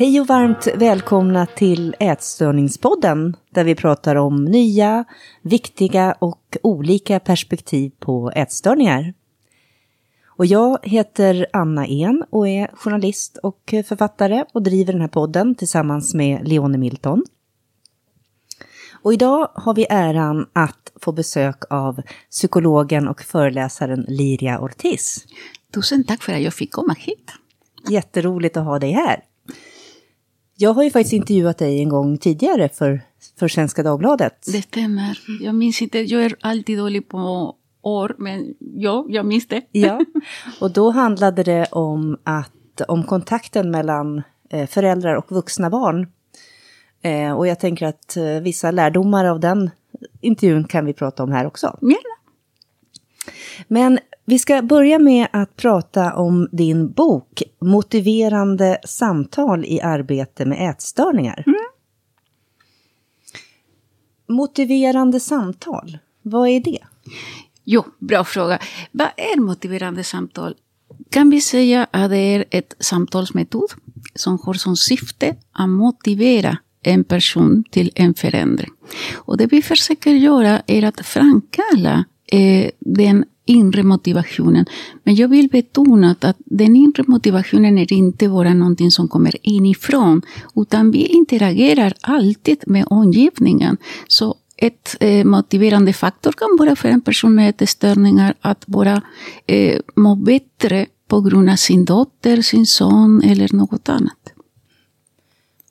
Hej och varmt välkomna till Ätstörningspodden där vi pratar om nya, viktiga och olika perspektiv på ätstörningar. Och jag heter Anna En och är journalist och författare och driver den här podden tillsammans med Leone Milton. Och idag har vi äran att få besök av psykologen och föreläsaren Liria Ortiz. Tusen tack för att jag fick komma hit. Jätteroligt att ha dig här. Jag har ju faktiskt intervjuat dig en gång tidigare för, för Svenska Dagbladet. Det stämmer. Jag minns inte, jag är alltid dålig på år, men ja, jag minns det. Ja, och då handlade det om, att, om kontakten mellan eh, föräldrar och vuxna barn. Eh, och jag tänker att eh, vissa lärdomar av den intervjun kan vi prata om här också. Ja. Men vi ska börja med att prata om din bok Motiverande samtal i arbete med ätstörningar. Mm. Motiverande samtal, vad är det? Jo, bra fråga. Vad är motiverande samtal? Kan vi säga att det är ett samtalsmetod som har som syfte att motivera en person till en förändring. Och det vi försöker göra är att framkalla eh, den inre motivationen. Men jag vill betona att den inre motivationen är inte bara någonting som kommer inifrån, utan vi interagerar alltid med omgivningen. Så ett eh, motiverande faktor kan vara för en person med ätstörningar att bara eh, må bättre på grund av sin dotter, sin son eller något annat.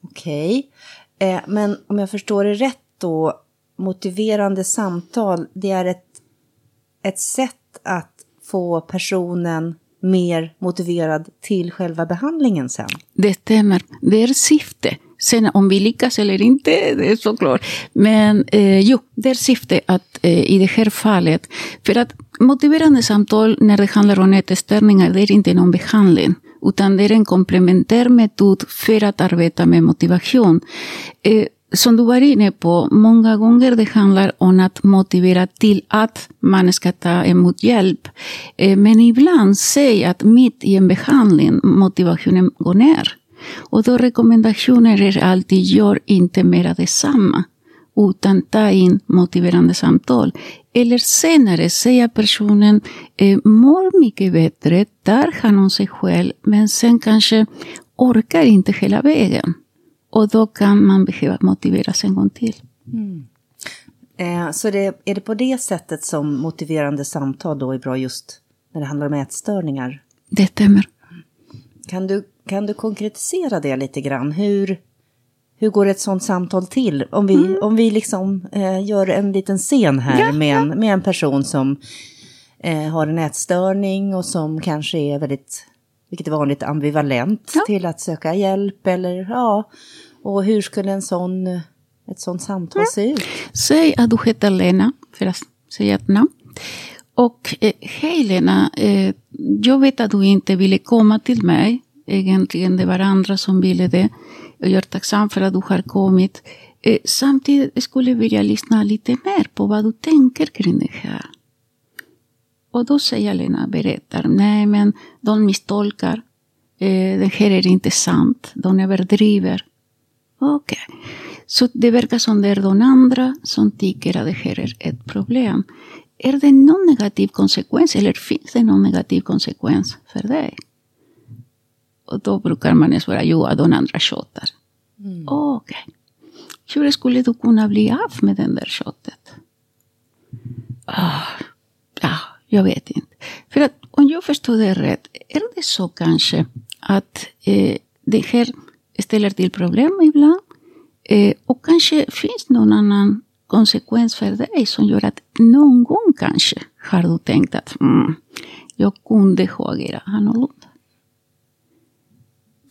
Okej, okay. eh, men om jag förstår det rätt då, motiverande samtal, det är ett, ett sätt att få personen mer motiverad till själva behandlingen sen? Det stämmer. Det är syfte. Sen om vi lyckas eller inte, det är såklart. Men eh, jo, det är syfte att eh, i det här fallet, för att motiverande samtal när det handlar om ätstörningar, det är inte någon behandling, utan det är en komplementär metod för att arbeta med motivation. Eh, som du var inne på, många gånger det handlar om att motivera till att man ska ta emot hjälp. Eh, men ibland säg att mitt i en behandling motivationen går ner. Och då rekommendationer är alltid, gör inte mera detsamma. Utan ta in motiverande samtal. Eller senare säga personen eh, mår mycket bättre, tar hand om sig själv, men sen kanske orkar inte hela vägen. Och då kan man behöva motiveras en gång till. Mm. Eh, så det, är det på det sättet som motiverande samtal då är bra just när det handlar om ätstörningar? Det stämmer. Kan du, kan du konkretisera det lite grann? Hur, hur går ett sådant samtal till? Om vi, mm. om vi liksom eh, gör en liten scen här ja, med, en, med en person som eh, har en ätstörning och som kanske är väldigt vilket är vanligt, ambivalent ja. till att söka hjälp eller ja, och hur skulle en sån, ett sånt samtal ja. se ut? Säg att du heter Lena, för att säga ett namn. Och eh, hej Lena, eh, jag vet att du inte ville komma till mig. Egentligen det var andra som ville det. Jag är tacksam för att du har kommit. Eh, samtidigt skulle jag vilja lyssna lite mer på vad du tänker kring det här. Och då säger Lena, berättar, nej men de misstolkar. Eh, det här är inte sant, de överdriver. Okej. Okay. Så det verkar som det är de andra som tycker att det här är ett problem. Är det någon negativ konsekvens eller finns det någon negativ konsekvens för dig? Och då brukar man svara, jo, att de andra tjatar. Mm. Okej. Okay. Hur skulle du kunna bli av med den där tjatet? Ah, ja, jag vet inte. För att om jag förstår det rätt, är det så kanske att eh, det här ställer till problem ibland? Eh, och kanske finns någon annan konsekvens för dig som gör att någon gång kanske har du tänkt att mm, jag kunde ha agerat annorlunda.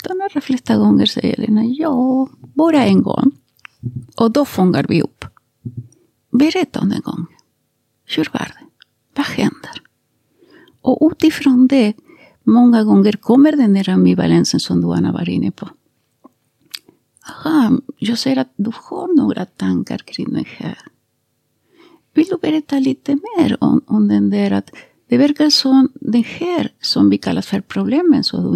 De allra flesta gånger säger Lena ja, bara en gång. Och då fångar vi upp. Berätta om den gången. Hur var det? Vad händer? Och utifrån det, kommer den ambivalensen som du Anna var inne på. Aha, ser du har tankar kring det du mer om, om den Det som den som vi så du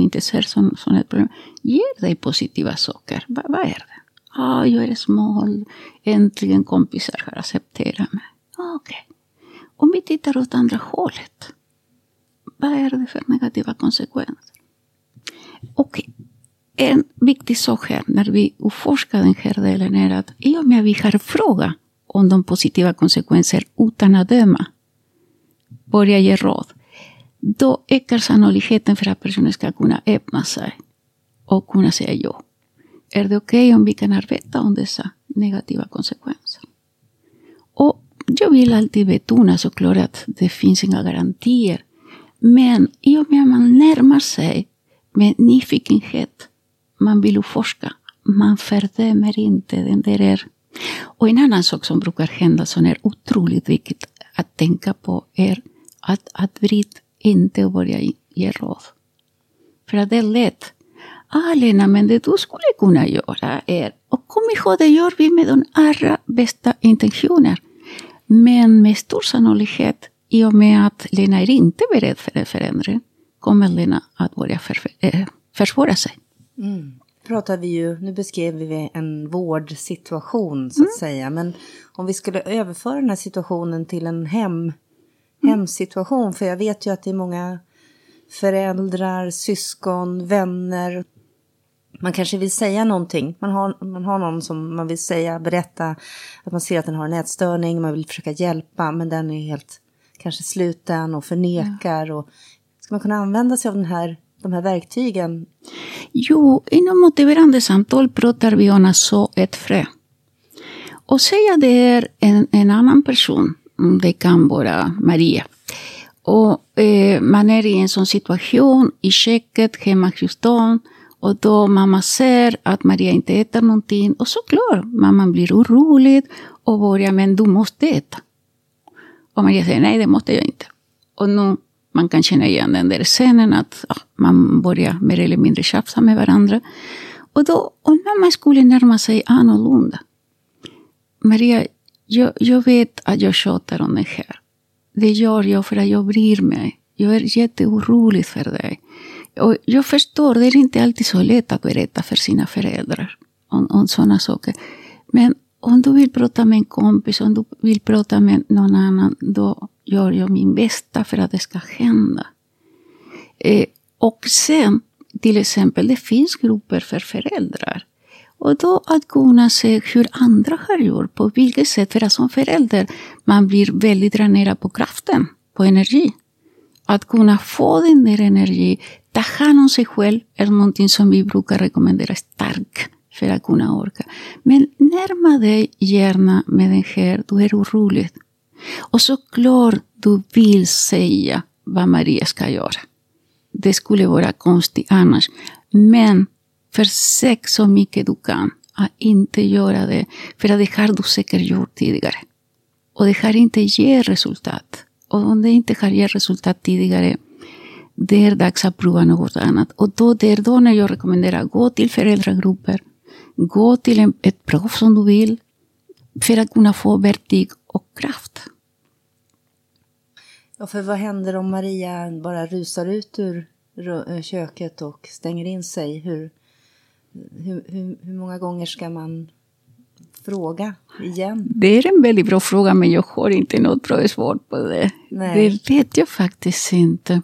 positiva saker. Va, det? Jag är smal, äntligen kompisar har okay. Om vi tittar åt andra hållet, vad är det för negativa konsekvenser? Och en viktig sak här när vi utforskar den här delen är att i och med att vi har frågat om de positiva konsekvenser utan att döma, börja ge råd, då ökar sannolikheten för att personen ska kunna öppna sig och kunna säga ja. Är det okej okay om vi kan arbeta om dessa negativa konsekvenser? Och jag vill alltid betona såklart att det finns inga garantier. Men i och med att man närmar sig med nyfikenhet, man vill utforska, man fördömer inte den där är. Och en annan sak som brukar hända som är otroligt viktigt att tänka på är att, att bryt inte och börja ge råd. För att det är lätt. Ah, Lena, men det du skulle kunna göra är... Och kom ihåg, det gör vi med de allra bästa intentioner. Men med stor sannolikhet, i och med att Lena är inte beredd för en förändring, kommer Lena att börja för, äh, försvåra sig. Mm. Pratar vi ju, nu beskrev vi en vårdsituation så att mm. säga, men om vi skulle överföra den här situationen till en hem hemsituation. För jag vet ju att det är många föräldrar, syskon, vänner. Man kanske vill säga någonting. Man har, man har någon som man vill säga, berätta att man ser att den har en ätstörning. Man vill försöka hjälpa men den är helt kanske sluten och förnekar. Ja. Och, ska man kunna använda sig av den här, de här verktygen? Jo, inom motiverande samtal pratar vi om att så ett frö. Och säga det är en, en annan person det kan vara Maria. Och eh, man är i en sån situation i köket hemma hos dem. Och då mamma ser att Maria inte äter någonting. Och såklart, mamman blir orolig och börjar, men du måste äta. Och Maria säger, nej det måste jag inte. Och nu, man kan känna igen den där scenen att ja, man börjar mer eller mindre tjafsa med varandra. Och då, om mamma skulle närma sig annorlunda. Maria, jag, jag vet att jag tjatar om det här. Det gör jag för att jag bryr mig. Jag är jätteorolig för dig. Och jag förstår, det är inte alltid så lätt att berätta för sina föräldrar om, om sådana saker. Men om du vill prata med en kompis, om du vill prata med någon annan, då gör jag min bästa för att det ska hända. Eh, och sen, till exempel, det finns grupper för föräldrar. Och då att kunna se hur andra har gjort, på vilket sätt, för att som förälder man blir väldigt dränerad på kraften, på energi. Att kunna få den där energin ta hand om sig själv, är någonting som vi brukar rekommendera starkt för att kunna orka. Men närma dig gärna med den här, du är orolig. Och såklart du vill säga vad Maria ska göra. Det skulle. Men Försök så mycket du kan att inte göra det, för att det har du säkert gjort tidigare. Och det har inte resultat. Och om det inte har gett resultat tidigare, det är dags att prova något annat. Och då, det är då när jag rekommenderar, gå till föräldragrupper, gå till en, ett proffs som du vill, för att kunna få verktyg och kraft. Ja, för vad händer om Maria bara rusar ut ur köket och stänger in sig? Hur, hur, hur, hur många gånger ska man fråga igen? Det är en väldigt bra fråga, men jag har inte något bra svar på det. Nej. Det vet jag faktiskt inte.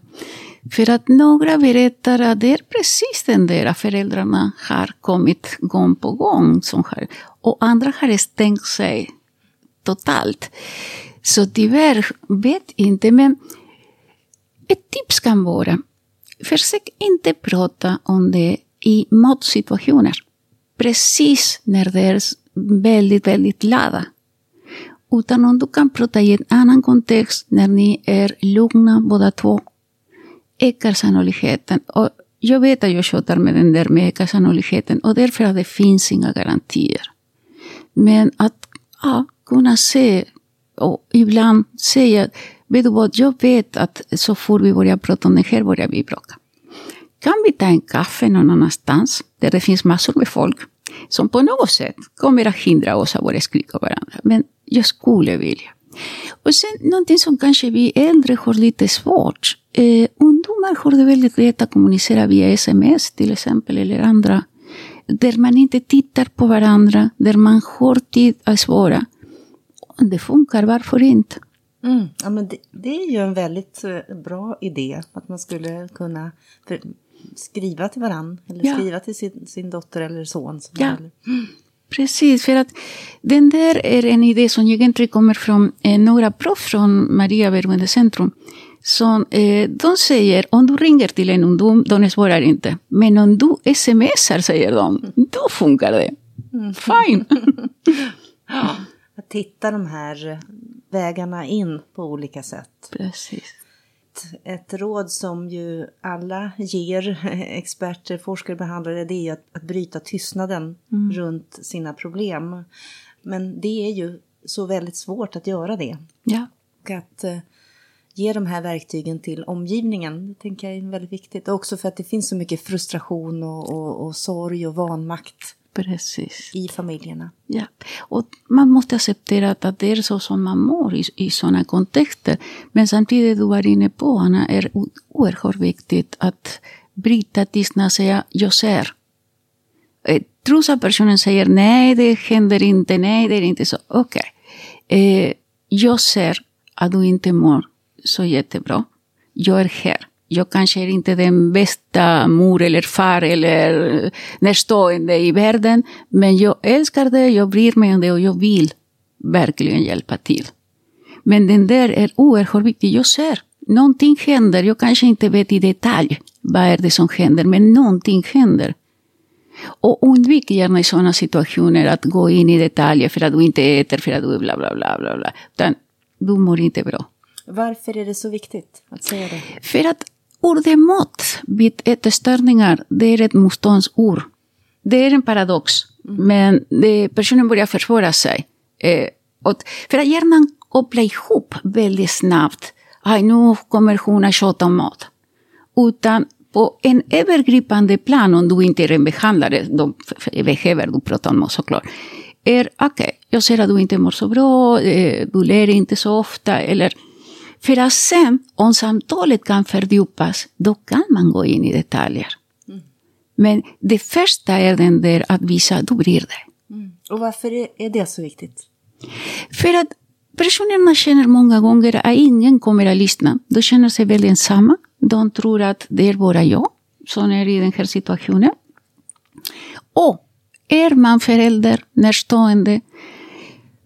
För att några berättar att det är precis den där föräldrarna har kommit gång på gång. Som har, och andra har stängt sig totalt. Så tyvärr vet inte, men ett tips kan vara, försök inte prata om det i matsituationer. Precis när det är väldigt, väldigt laddat. Utan om du kan prata i en annan kontext när ni är lugna båda två. Ökar sannolikheten. Och jag vet att jag tjatar med den där med ekarsannolikheten och därför att det finns inga garantier. Men att ja, kunna se och ibland säga, vet du vad, jag vet att så fort vi börjar prata om det här börjar vi bråka. Kan vi ta en kaffe någon annanstans där det finns massor med folk som på något sätt kommer att hindra oss att börja skrika varandra. Men jag skulle vilja. Och sen någonting som kanske vi äldre har lite svårt. Eh, har det väldigt lätt att kommunicera via sms till exempel, eller andra. Där man inte tittar på varandra, där man har tid att svara. Om det funkar, varför inte? Mm. Ja, men det, det, är ju en väldigt eh, bra idé, att man skulle kunna för, skriva till varandra, eller ja. skriva till sin, sin dotter eller son. ja. Eller, mm. Precis, för att den där är en idé som egentligen kommer från eh, några proff från Maria Beroendecentrum. Som, eh, de säger, om du ringer till en ungdom, de svarar inte. Men om du smsar, säger de, då funkar det. Mm. Fine! ja, att hitta de här vägarna in på olika sätt. Precis ett råd som ju alla ger, experter, forskare, behandlare, det är att, att bryta tystnaden mm. runt sina problem. Men det är ju så väldigt svårt att göra det. Ja. Och att eh, ge de här verktygen till omgivningen, det tänker jag är väldigt viktigt. Och också för att det finns så mycket frustration och, och, och sorg och vanmakt Precis. i familjerna. Ja, och man måste acceptera att det är så som man mår i, i sådana kontexter. Men samtidigt, du var inne på, Anna, är oerhört viktigt att bryta tystnad och säga jag ser. Eh, trots att personen säger nej, det händer inte, nej, det är inte så. Okej, okay. eh, jag ser att du inte mår så jättebra. Jag är här jag kanske är inte den bästa mor eller far eller närstående i världen, men jag älskar det, jag bryr mig om det och jag vill verkligen hjälpa till. Men den där är oerhört viktig. Jag ser, någonting händer. Jag kanske inte vet i detalj vad är det som händer, men någonting händer. Och undvik gärna i sådana situationer att gå in i detaljer för att du inte äter, för att du bla bla bla bla. bla. Utan du mår inte bra. Varför är det så viktigt att säga det? För att Ordet mått vid ätstörningar, det är ett motståndsord. Det är en paradox, mm. men det, personen börjar försvåra sig. Eh, och, för att hjärnan kopplar ihop väldigt snabbt, Aj, nu kommer hon att tjata om mat. Utan på en övergripande plan, om du inte är en behandlare, de behöver du prata om mat såklart, är okej, okay, jag ser att du inte mår så bra, eh, du ler inte så ofta, eller för att sen, om samtalet kan fördjupas, då kan man gå in i detaljer. Mm. Men det första är den där att visa du bryr dig. Mm. Och varför är det så viktigt? För att personerna känner många gånger att ingen kommer att lyssna. De känner sig väldigt ensamma. De tror att det är bara jag som är i den här situationen. Och är man förälder, närstående,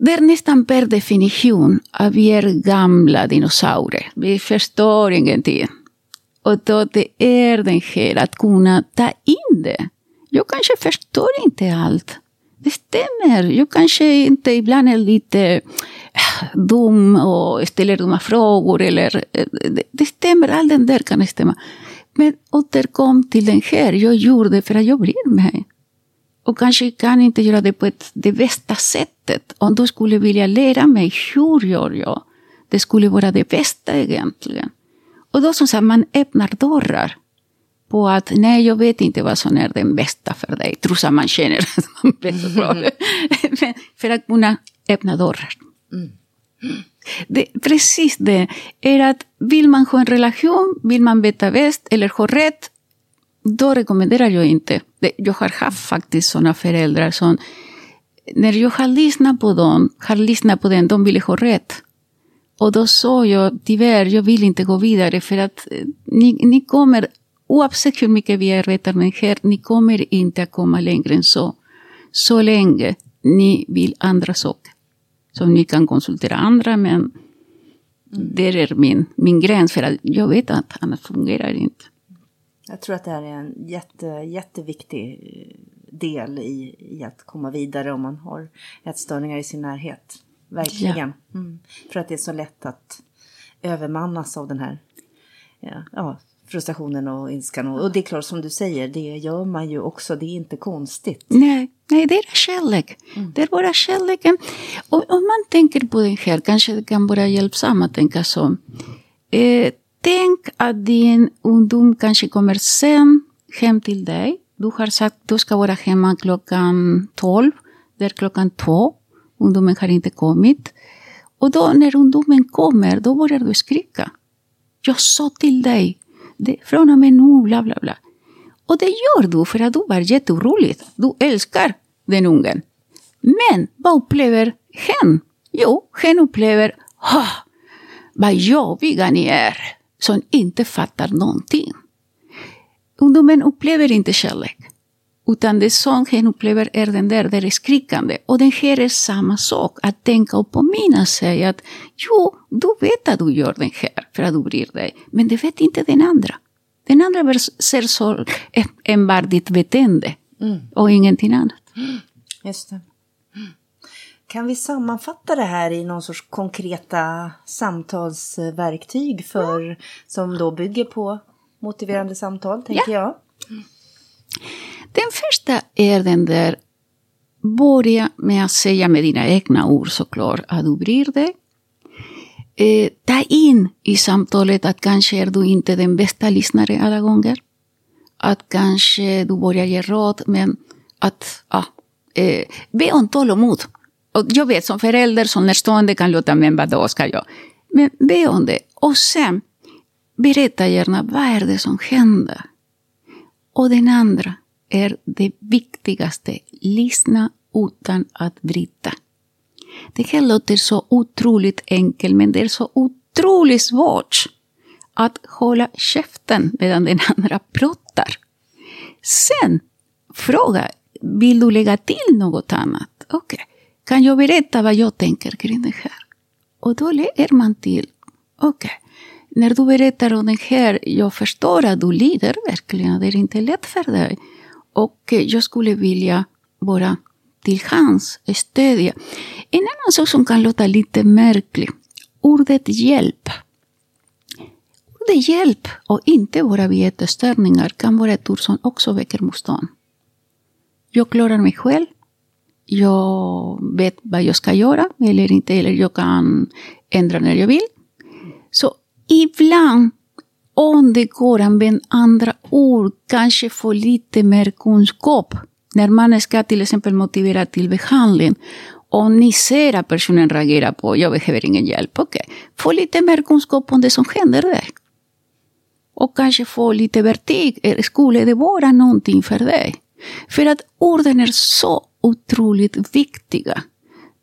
det är nästan per definition att vi är gamla dinosaurier. Vi förstår ingenting. Och då det är den här att kunna ta in det. Jag kanske förstår inte allt. Det stämmer. Jag kanske inte ibland är lite äh, dum och ställer dumma frågor. Eller, äh, det, det stämmer, allt det där kan stämma. Men återkom till den här. Jag gjorde det för att jag bryr mig. Och kanske kan inte göra det på ett, det bästa sättet. Om du skulle vilja lära mig, hur gör jag? Det skulle vara det bästa egentligen. Och då som sagt, man öppnar dörrar. På att, nej, jag vet inte vad som är det bästa för dig. Trots att man känner att man vet mm. Men för att kunna öppna dörrar. Mm. Det, precis det. Är att vill man ha en relation, vill man veta bäst eller ha rätt, då rekommenderar jag inte. Jag har haft faktiskt sådana föräldrar som, när jag har lyssnat på dem, har lyssnat på dem, de ville ha rätt. Och då sa jag, tyvärr, jag vill inte gå vidare för att eh, ni, ni kommer, oavsett hur mycket vi arbetar med det här, ni kommer inte att komma längre än så. Så länge ni vill andra saker. Så ni kan konsultera andra, men mm. det är min, min gräns för att jag vet att annars fungerar inte. Jag tror att det här är en jätte, jätteviktig eh, del i, i att komma vidare om man har ätstörningar i sin närhet. Verkligen. Ja. Mm. För att det är så lätt att övermannas av den här ja, ja, frustrationen och ilskan. Och det är klart, som du säger, det gör man ju också. Det är inte konstigt. Nej, nej det är kärlek. Mm. Det är bara kärleken. Och om man tänker på den här, kanske det kan vara hjälpsamt att tänka så. Eh, Tänk att din ungdom kanske kommer sen hem till dig. Du har sagt att du ska vara hemma klockan 12. Det är klockan två. Ungdomen har inte kommit. Och då när ungdomen kommer, då börjar du skrika. Jag sa till dig, det, från och med nu, bla bla bla. Och det gör du för att du var jätteorolig. Du älskar den ungen. Men vad upplever hen? Jo, hen upplever, ah, vad jobbiga ni är, som inte fattar någonting. Ungdomen upplever inte kärlek. Utan det som hen upplever är den där, det är skrikande. Och den här är samma sak, att tänka och påminna sig att jo, du vet att du gör den här för att du bryr dig. Men det vet inte den andra. Den andra ser så enbart ditt beteende mm. och ingenting annat. Just det. Kan vi sammanfatta det här i någon sorts konkreta samtalsverktyg för, som då bygger på motiverande samtal, tänker ja. jag? Den första är den där, börja med att säga med dina egna ord såklart att du bryr dig. Eh, ta in i samtalet att kanske är du inte den bästa lyssnaren alla gånger. Att kanske du börjar ge råd, men att ja, eh, be om tålamod. Och jag vet som förälder, som närstående kan låta, men vadå ska jag? Men be om det. Och sen, berätta gärna, vad är det som händer? Och den andra är det viktigaste, lyssna utan att bryta. Det här låter så otroligt enkelt, men det är så otroligt svårt att hålla käften medan den andra pratar. Sen fråga, vill du lägga till något annat? Okej, okay kan jag berätta vad jag tänker kring det här? Och då lägger man till, okej, okay. när du berättar om det här, jag förstår att du lider verkligen, det är inte lätt för dig. Och jag skulle vilja vara till hands, stödja. En annan sak som kan låta lite märklig, ordet hjälp. Ordet hjälp och inte våra vetestörningar kan vara ett ord som också väcker motstånd. Jag klarar mig själv. Jag vet vad jag ska göra eller inte, eller jag kan ändra när jag vill. Så ibland, om det går, använd andra ord, kanske få lite mer kunskap när man ska till exempel motivera till behandling Om ni ser att personen reagerar på jag behöver ingen hjälp, okej. Okay. Få lite mer kunskap om det som händer där. Och kanske få lite vertig. Skulle det vara någonting för dig? För att orden är så otroligt viktiga.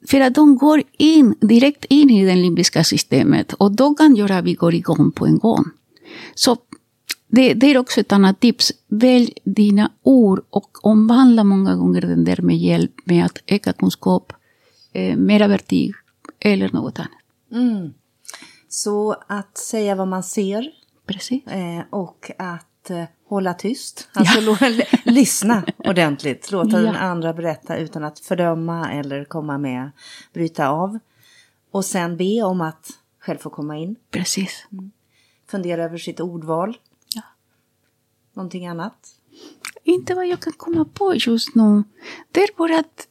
För att de går in, direkt in i det limbiska systemet och de kan göra att vi går igång på en gång. Så det, det, är också ett annat tips. Välj dina ord och omvandla många gånger den där med hjälp med att öka kunskap, eh, mera vertig eller något annat. Mm. Så att säga vad man ser. Precis. Eh, och att eh, hålla tyst. Alltså ja. lyssna ordentligt. Låta ja. den andra berätta utan att fördöma eller komma med, bryta av. Och sen be om att själv få komma in. Precis. Mm. Fundera över sitt ordval. Någonting annat? Inte vad jag kan komma på just nu. Det är bara att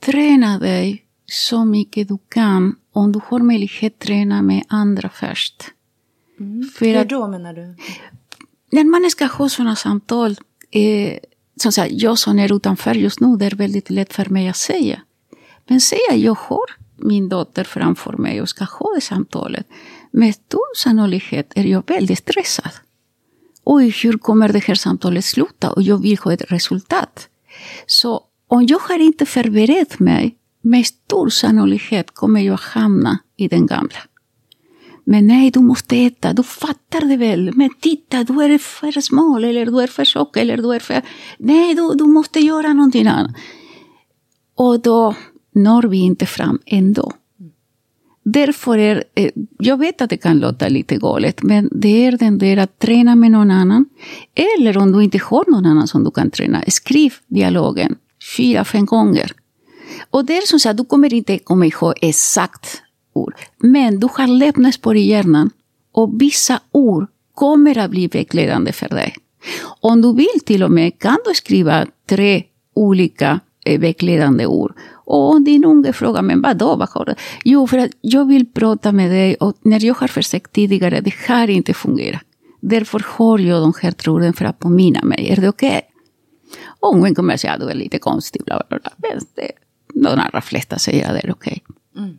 träna dig så mycket du kan om du har möjlighet att träna med andra först. Mm. För Hur då menar du? När man ska ha sådana samtal, eh, som sagt, jag som är utanför just nu, det är väldigt lätt för mig att säga. Men säga jag har min dotter framför mig och ska ha det samtalet. Med stor sannolikhet är jag väldigt stressad oj, hur kommer det här samtalet sluta? Och jag vill ha ett resultat. Så om jag har inte förberett mig, med stor sannolikhet kommer jag hamna i den gamla. Men nej, du måste äta, du fattar det väl. Men titta, du är för smal, eller du är för tjock, eller du är för... Nej, du, du måste göra någonting annat. Och då når vi inte fram ändå. Därför är, eh, jag vet att det kan låta lite galet, men det är den där att träna med någon annan. Eller om du inte har någon annan som du kan träna, skriv dialogen fyra, fem gånger. Och det är som sagt, du kommer inte komma ihåg exakt ord, men du har lämnat i hjärnan och vissa ord kommer att bli vägledande för dig. Om du vill till och med kan du skriva tre olika eh, vägledande ord och om din unge frågar, men vadå, vad har du? Jo, för att jag vill prata med dig och när jag har försökt tidigare, det har inte fungerat. Därför har jag de här troden för att påminna mig. Är det okej? Okay? Och ungen kommer att säga att du är lite konstig, bla bla bla. Men det, de allra flesta säger att det är okej. Okay. Mm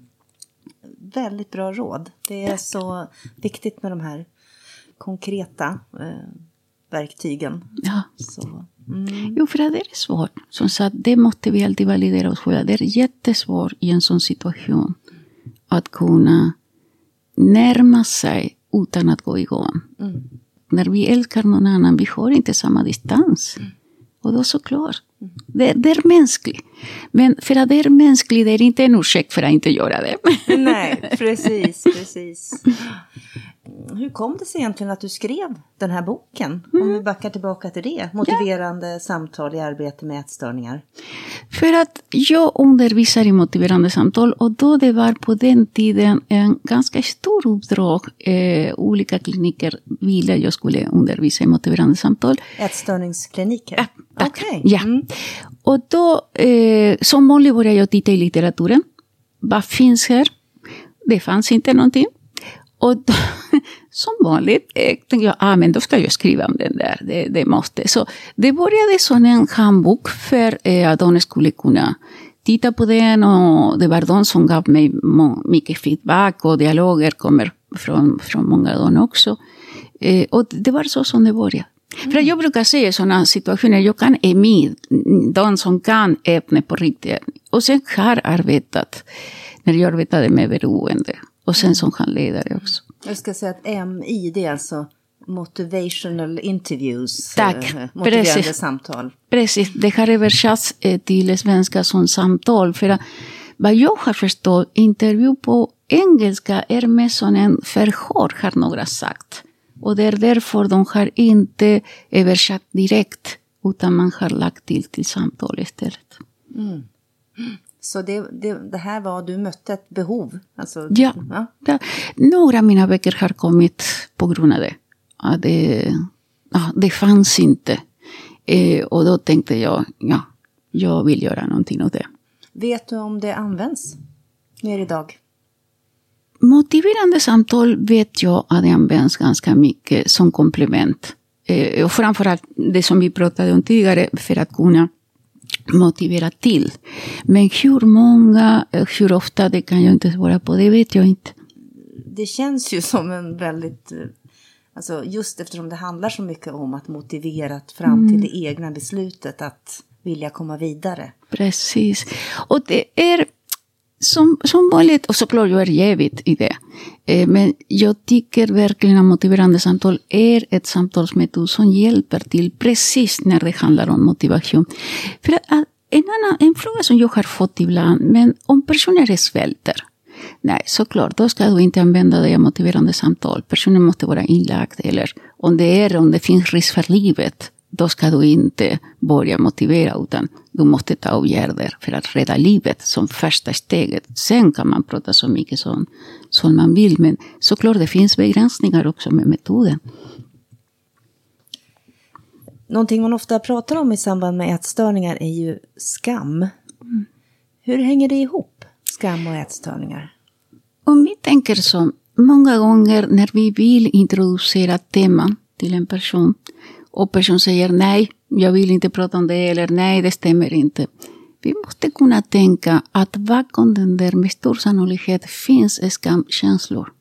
väldigt bra råd. Det är Tack. så viktigt med de här konkreta eh, verktygen. Ja. Så, mm. Jo, för det är svårt. Som sagt, det måste vi alltid validera oss själva. Det är jättesvårt i en sån situation att kunna närma sig utan att gå igång. Mm. När vi älskar någon annan, vi har inte samma distans. Mm. Och då såklart, det, det är mänskligt. Men för att det är mänskligt det är inte en ursäkt för att inte göra det. Nej, precis, precis. Hur kom det sig egentligen att du skrev den här boken? Mm. Om vi backar tillbaka till det. Motiverande ja. samtal i arbete med ätstörningar. För att jag undervisar i motiverande samtal och då det var på den tiden en ganska stor uppdrag. Eh, olika kliniker ville jag skulle undervisa i motiverande samtal. Ätstörningskliniker? Ja, Okay. Ja. Mm. Och då, eh, som vanligt började jag titta i litteraturen. Vad finns här? Det fanns inte någonting. Och då, som vanligt eh, tänkte jag, ah, men då ska jag skriva om den där, det, det måste. Så det började som en handbok för eh, att de skulle kunna titta på den och det var de som gav mig mycket feedback och dialoger kommer från, från många av dem också. Eh, och det var så som det började. Mm. För jag brukar säga i sådana situationer, jag kan EMI, de som kan ämnet på riktigt. Och sen har arbetat, när jag arbetade med beroende. Och sen som handledare också. Jag ska säga att MI, det är alltså motivational interviews. Tack. Eh, motiverande Precis. samtal. Precis, det har översatts eh, till svenska som samtal. För att, vad jag har förstått, intervju på engelska är mer som en förhör, har några sagt. Och det är därför de har inte översatt direkt, utan man har lagt till till samtal istället. Mm. Så det, det, det, här var, du mötte ett behov? Alltså, ja. ja. ja. Några av mina böcker har kommit på grund av det. Ja, det, ja, det fanns inte. Eh, och då tänkte jag, ja, jag vill göra någonting åt det. Vet du om det används mer idag? Motiverande samtal vet jag att det används ganska mycket som komplement. Eh, och framförallt det som vi pratade om tidigare, för att kunna motivera till. Men hur många, hur ofta, det kan jag inte svara på, det vet jag inte. Det känns ju som en väldigt, eh, alltså just eftersom det handlar så mycket om att motivera fram mm. till det egna beslutet att vilja komma vidare. Precis. Och det är som, som vanligt, och såklart jag är jävigt i det. Eh, men jag tycker verkligen att motiverande samtal är ett samtalsmetod som hjälper till precis när det handlar om motivation. För att, en, annan, en fråga som jag har fått ibland, men om personer svälter. Nej, såklart, då ska du inte använda dig av motiverande samtal. Personen måste vara inlagd eller om det är om det finns risk för livet då ska du inte börja motivera utan du måste ta åtgärder för att rädda livet som första steget. Sen kan man prata så mycket som, som man vill men såklart det finns begränsningar också med metoden. Någonting man ofta pratar om i samband med ätstörningar är ju skam. Mm. Hur hänger det ihop, skam och ätstörningar? Om vi tänker så, många gånger när vi vill introducera teman till en person och personen säger nej, jag vill inte prata om det eller nej, det stämmer inte. Vi måste kunna tänka att bakom den där med stor sannolikhet finns skamkänslor.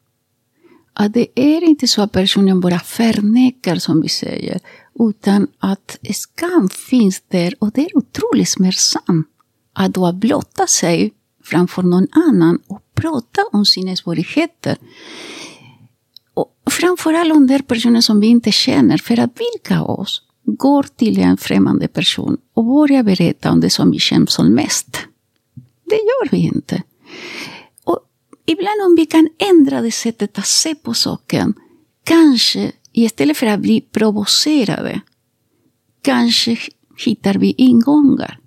Att det är inte så att personen bara förnekar som vi säger, utan att skam finns där och det är otroligt smärtsamt att då blotta sig framför någon annan och prata om sina svårigheter. Och framförallt de personer som vi inte känner, för att vilka av oss går till en främmande person och börjar berätta om det som vi känner som mest? Det gör vi inte. Och ibland om vi kan ändra det sättet att se på saken, kanske istället för att bli provocerade, kanske hittar vi ingångar.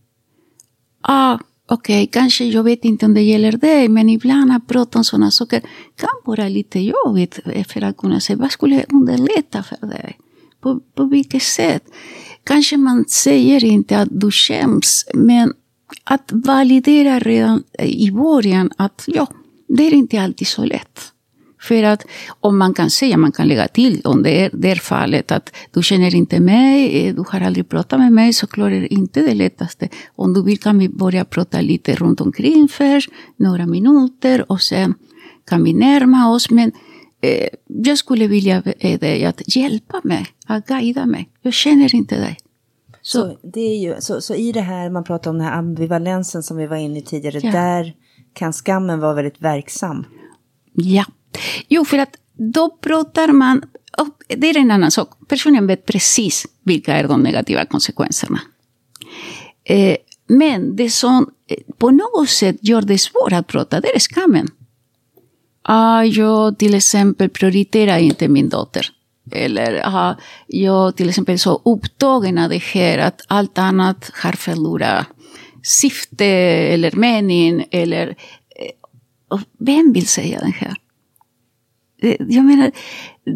Ah, okej, okay, kanske jag vet inte om det gäller dig, men ibland att prata om sådana saker kan vara lite jobbigt för att kunna säga vad skulle underlätta för dig? På, på vilket sätt? Kanske man säger inte att du skäms, men att validera redan eh, i början att ja, det är inte alltid så lätt. För att om man kan säga, man kan lägga till om det är det är fallet att du känner inte mig, eh, du har aldrig pratat med mig, så klart är det inte det lättaste. Om du vill kan vi börja prata lite runt omkring först, några minuter och sen kan vi närma oss. Men eh, jag skulle vilja be dig att hjälpa mig, att guida mig. Jag känner inte dig. Så, så, det är ju, så, så i det här, man pratar om den här ambivalensen som vi var inne i tidigare, Ja. där kan skammen vara väldigt verksam. Ja. Jo, för att då pratar man... Det är en annan sak. Personen vet precis vilka är de negativa konsekvenserna. Eh, men det som eh, på något sätt gör det svårt att prata, det är skammen. Ah, jag till exempel prioriterar inte min dotter. Eller ah, jag till exempel är så upptagen av det här att allt annat har förlorat syfte eller mening. Eller, eh, och vem vill säga det här? Jag menar,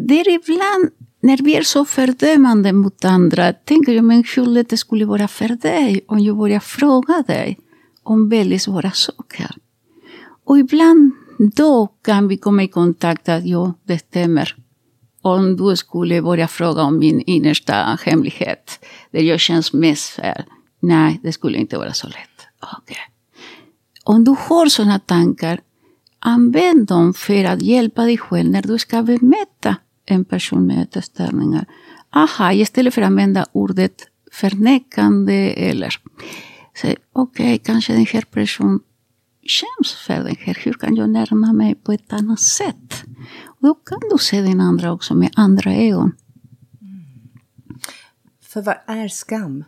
det är ibland när vi är så fördömande mot andra, tänker jag, men hur lätt det skulle vara för dig om jag börjar fråga dig om väldigt svåra saker. Och ibland då kan vi komma i kontakt att ja, det stämmer. Om du skulle börja fråga om min innersta hemlighet, där jag känns mest för, nej, det skulle inte vara så lätt. Okay. Om du har sådana tankar, använd dem för att hjälpa dig själv när du ska bemöta en person med ätstörningar. Aha, istället för att använda ordet förnekande eller säg, okej, kanske den här personen känns för den här. Hur kan jag närma mig på ett annat sätt? Och då kan du se den andra också med andra ögon. För vad är skam?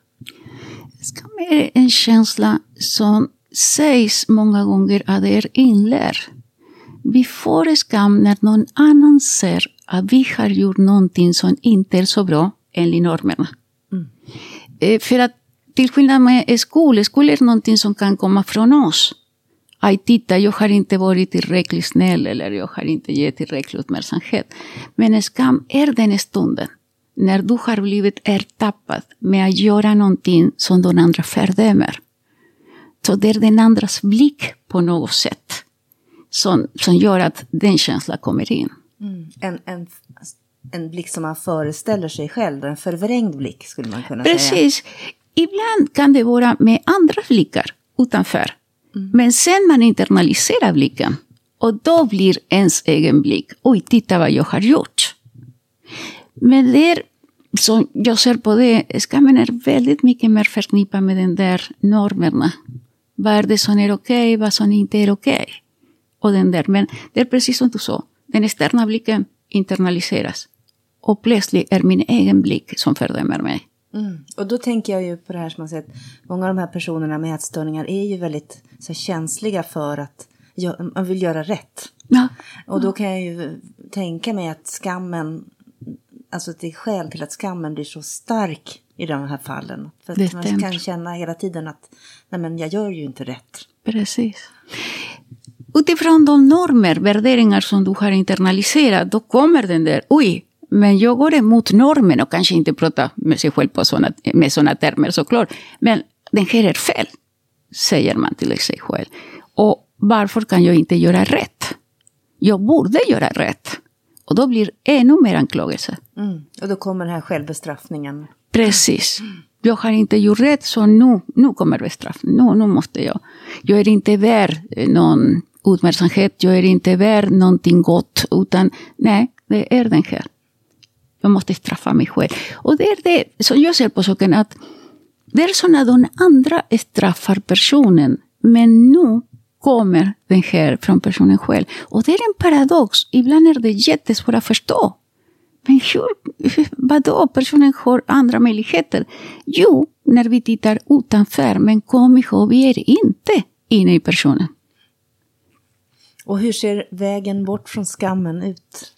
Skam är en känsla som sägs många gånger att det är inlärd. Vi får skam när någon annan ser att vi har gjort någonting som inte är så bra enligt normerna. Eh, För att till skillnad med skol, skol är någonting som kan komma från oss. Aj, titta, jag har inte varit tillräckligt snäll eller jag har inte gett tillräcklig uppmärksamhet. Men skam är den stunden när du har blivit ertappad med att göra någonting som den andra fördömer. Så det är den andras blick på något sätt som, som gör att den känslan kommer in. En, en, en blick som man föreställer sig själv, en förvrängd blick skulle man kunna säga. Precis. Ibland kan det vara med andra blickar utanför. Mm. Men sen man internaliserar blicken och då blir ens egen blick, oj, titta vad jag har gjort. Men det är, som jag ser på det, skammen är väldigt mycket mer förknippad med den där normerna. Vad är det som är okej, vad som inte är okej. Och den där, men det är precis som du sa, den externa blicken internaliseras. Och plötsligt är min egen blick som fördömer mig. Mm. Och då tänker jag ju på det här som man säger att många av de här personerna med ätstörningar är ju väldigt så känsliga för att gö- man vill göra rätt. Ja, Och då kan jag ju tänka mig att skammen, alltså det är skäl till att skammen blir så stark i de här fallen. För att man kan känna hela tiden att nej men jag gör ju inte rätt. Precis. Utifrån de normer, värderingar som du har internaliserat, då kommer den där, oj, men jag går emot normen och kanske inte pratar med sig själv på såna, med sådana termer såklart. Men den här är fel, säger man till sig själv. Och varför kan jag inte göra rätt? Jag borde göra rätt. Och då blir ännu mer anklagelse. Mm. Och då kommer den här självbestraffningen. Precis. Jag har inte gjort rätt, så nu, nu kommer bestraffning. Nu, nu måste jag. Jag är inte värd eh, någon uppmärksamhet, jag är inte värd någonting gott, utan nej, det är den här. Jag måste straffa mig själv. Och det är det som jag ser på saken, att det är som att de andra straffar personen, men nu kommer den här från personen själv. Och det är en paradox. Ibland är det jättesvårt att förstå. Men hur, vadå, personen har andra möjligheter? Jo, när vi tittar utanför, men kom ihåg, vi är inte inne i personen. Och hur ser vägen bort från skammen ut?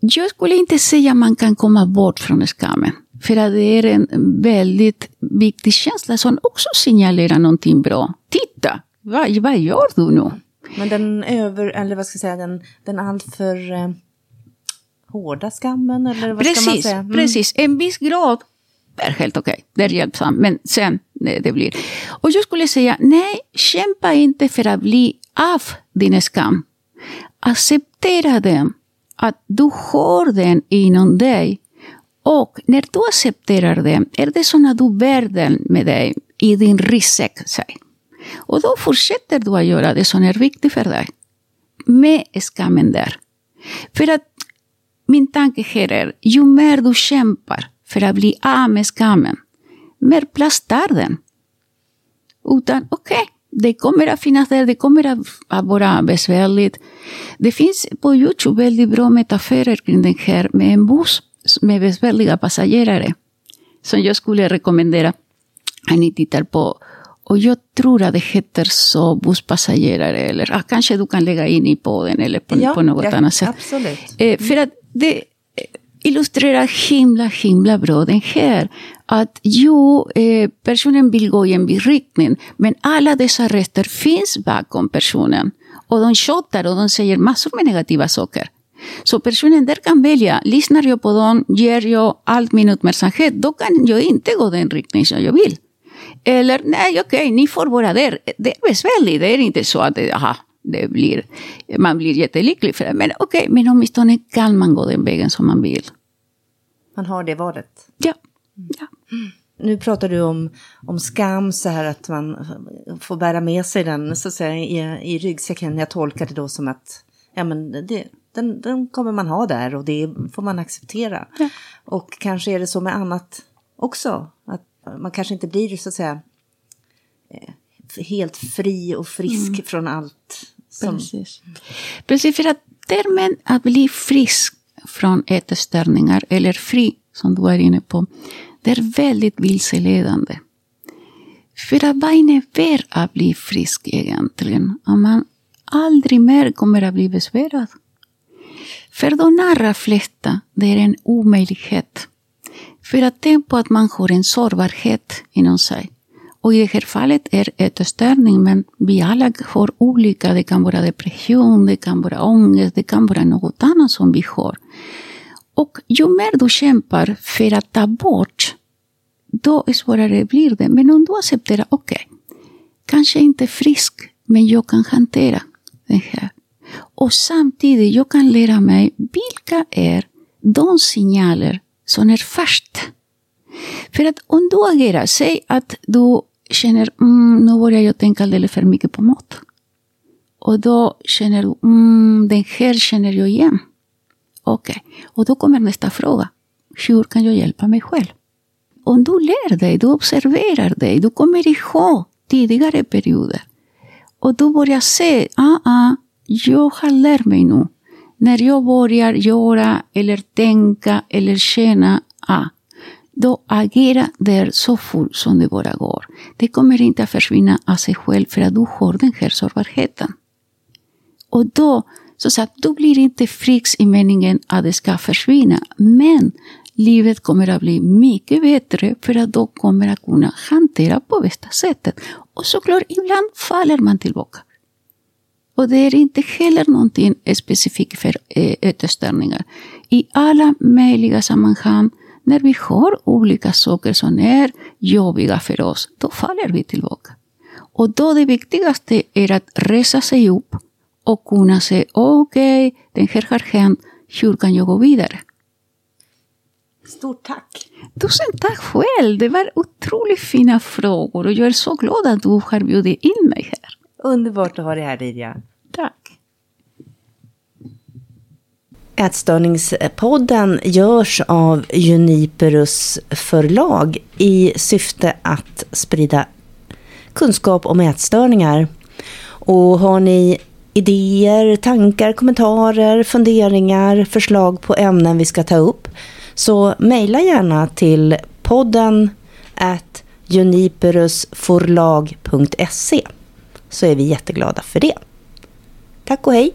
Jag skulle inte säga att man kan komma bort från skammen. För att det är en väldigt viktig känsla som också signalerar någonting bra. Titta, vad, vad gör du nu? Men den över, eller vad ska jag säga, den, den alltför eh, hårda skammen eller vad ska man Precis, säga? Mm. precis. En viss grad är helt okej. Det är hjälpsamt. Men sen det, det blir. Och jag skulle säga, nej, kämpa inte för att bli av din skam. Acceptera den. Att du har den inom dig. Och när du accepterar den, är det som att du bär den med dig i din ryggsäck. Och då fortsätter du att göra det som är viktigt för dig. med skammen där. För att min tanke här är, ju mer du kämpar för att bli av med skammen, mer plats tar den. Utan okej, okay, det kommer att finnas där, det kommer att vara besvärligt. Det finns på Youtube väldigt bra metaforer kring det här med en buss med besvärliga passagerare. Som jag skulle rekommendera att ni tittar på. Och jag tror att det heter så busspassagerare eller ah, kanske du kan lägga in i podden eller på, ja, på något ja, annat sätt. Absolut. Eh, för att det illustrerar himla, himla bra den här. Att jo, eh, personen vill gå i en viss riktning, men alla dessa röster finns bakom personen. Och de tjatar och de säger massor med negativa saker. Så personen där kan välja, lyssnar jag på dem, ger jag allt min uppmärksamhet, då kan jag inte gå den riktning som jag vill. Eller nej, okej, okay, ni får vara där. Det är besvärligt, det är inte så att aha, det blir, man blir jättelycklig för det. Men okej, okay, men åtminstone kan man gå den vägen som man vill. Man har det valet? Ja. ja. Nu pratar du om, om skam, så här att man får bära med sig den så att säga, i, i ryggsäcken. Jag tolkar det då som att ja, men det, den, den kommer man ha där och det får man acceptera. Ja. Och kanske är det så med annat också. Att man kanske inte blir så att säga eh, helt fri och frisk mm. från allt. Som... Precis. Precis, för att termen att bli frisk från ätstörningar eller fri, som du är inne på, det är väldigt vilseledande. För att vad innebär att bli frisk egentligen? Om man aldrig mer kommer att bli besvärad. För de allra flesta, det är en omöjlighet. För att tänk på att man har en sårbarhet inom sig. Och i det här fallet är ätstörning, men vi alla har olika. Det kan vara depression, det kan vara ångest, det kan vara något annat som vi har. Och ju mer du kämpar för att ta bort, då svårare blir det. Men om du accepterar, okej, okay, kanske inte frisk, men jag kan hantera det här. Och samtidigt, jag kan lära mig vilka är de signaler som är först. För att om du agerar, säg att du känner, mm, nu börjar jag tänka alldeles för mycket på mat. Och då känner du, mm, den här känner jag igen. Okej, okay. och då kommer nästa fråga. Hur kan jag hjälpa mig själv? Om du lär dig, du observerar dig, du kommer ihåg tidigare perioder. Och du börjar se, ah, ah, jag har lärt mig nu. När jag börjar göra eller tänka eller känna, ah, då agera där så fort som det bara går. Det kommer inte att försvinna av sig själv för att du har den här sårbarheten. Och då, så sagt, du blir inte frisk i meningen att det ska försvinna. Men livet kommer att bli mycket bättre för att då kommer att kunna hantera på bästa sättet. Och såklart, ibland faller man tillbaka. Och det är inte heller någonting specifikt för eh, ätstörningar. I alla möjliga sammanhang när vi har olika saker som är jobbiga för oss, då faller vi tillbaka. Och då det viktigaste är att resa sig upp och kunna säga okej, okay, den här har hänt, hur kan jag gå vidare? Stort tack! Tusen tack själv! Det var otroligt fina frågor och jag är så glad att du har bjudit in mig här. Underbart att ha dig här Lydia. Tack! Ätstörningspodden görs av Juniperus förlag i syfte att sprida kunskap om ätstörningar. Och har ni idéer, tankar, kommentarer, funderingar, förslag på ämnen vi ska ta upp så mejla gärna till podden at juniperusforlag.se så är vi jätteglada för det. Tack och hej!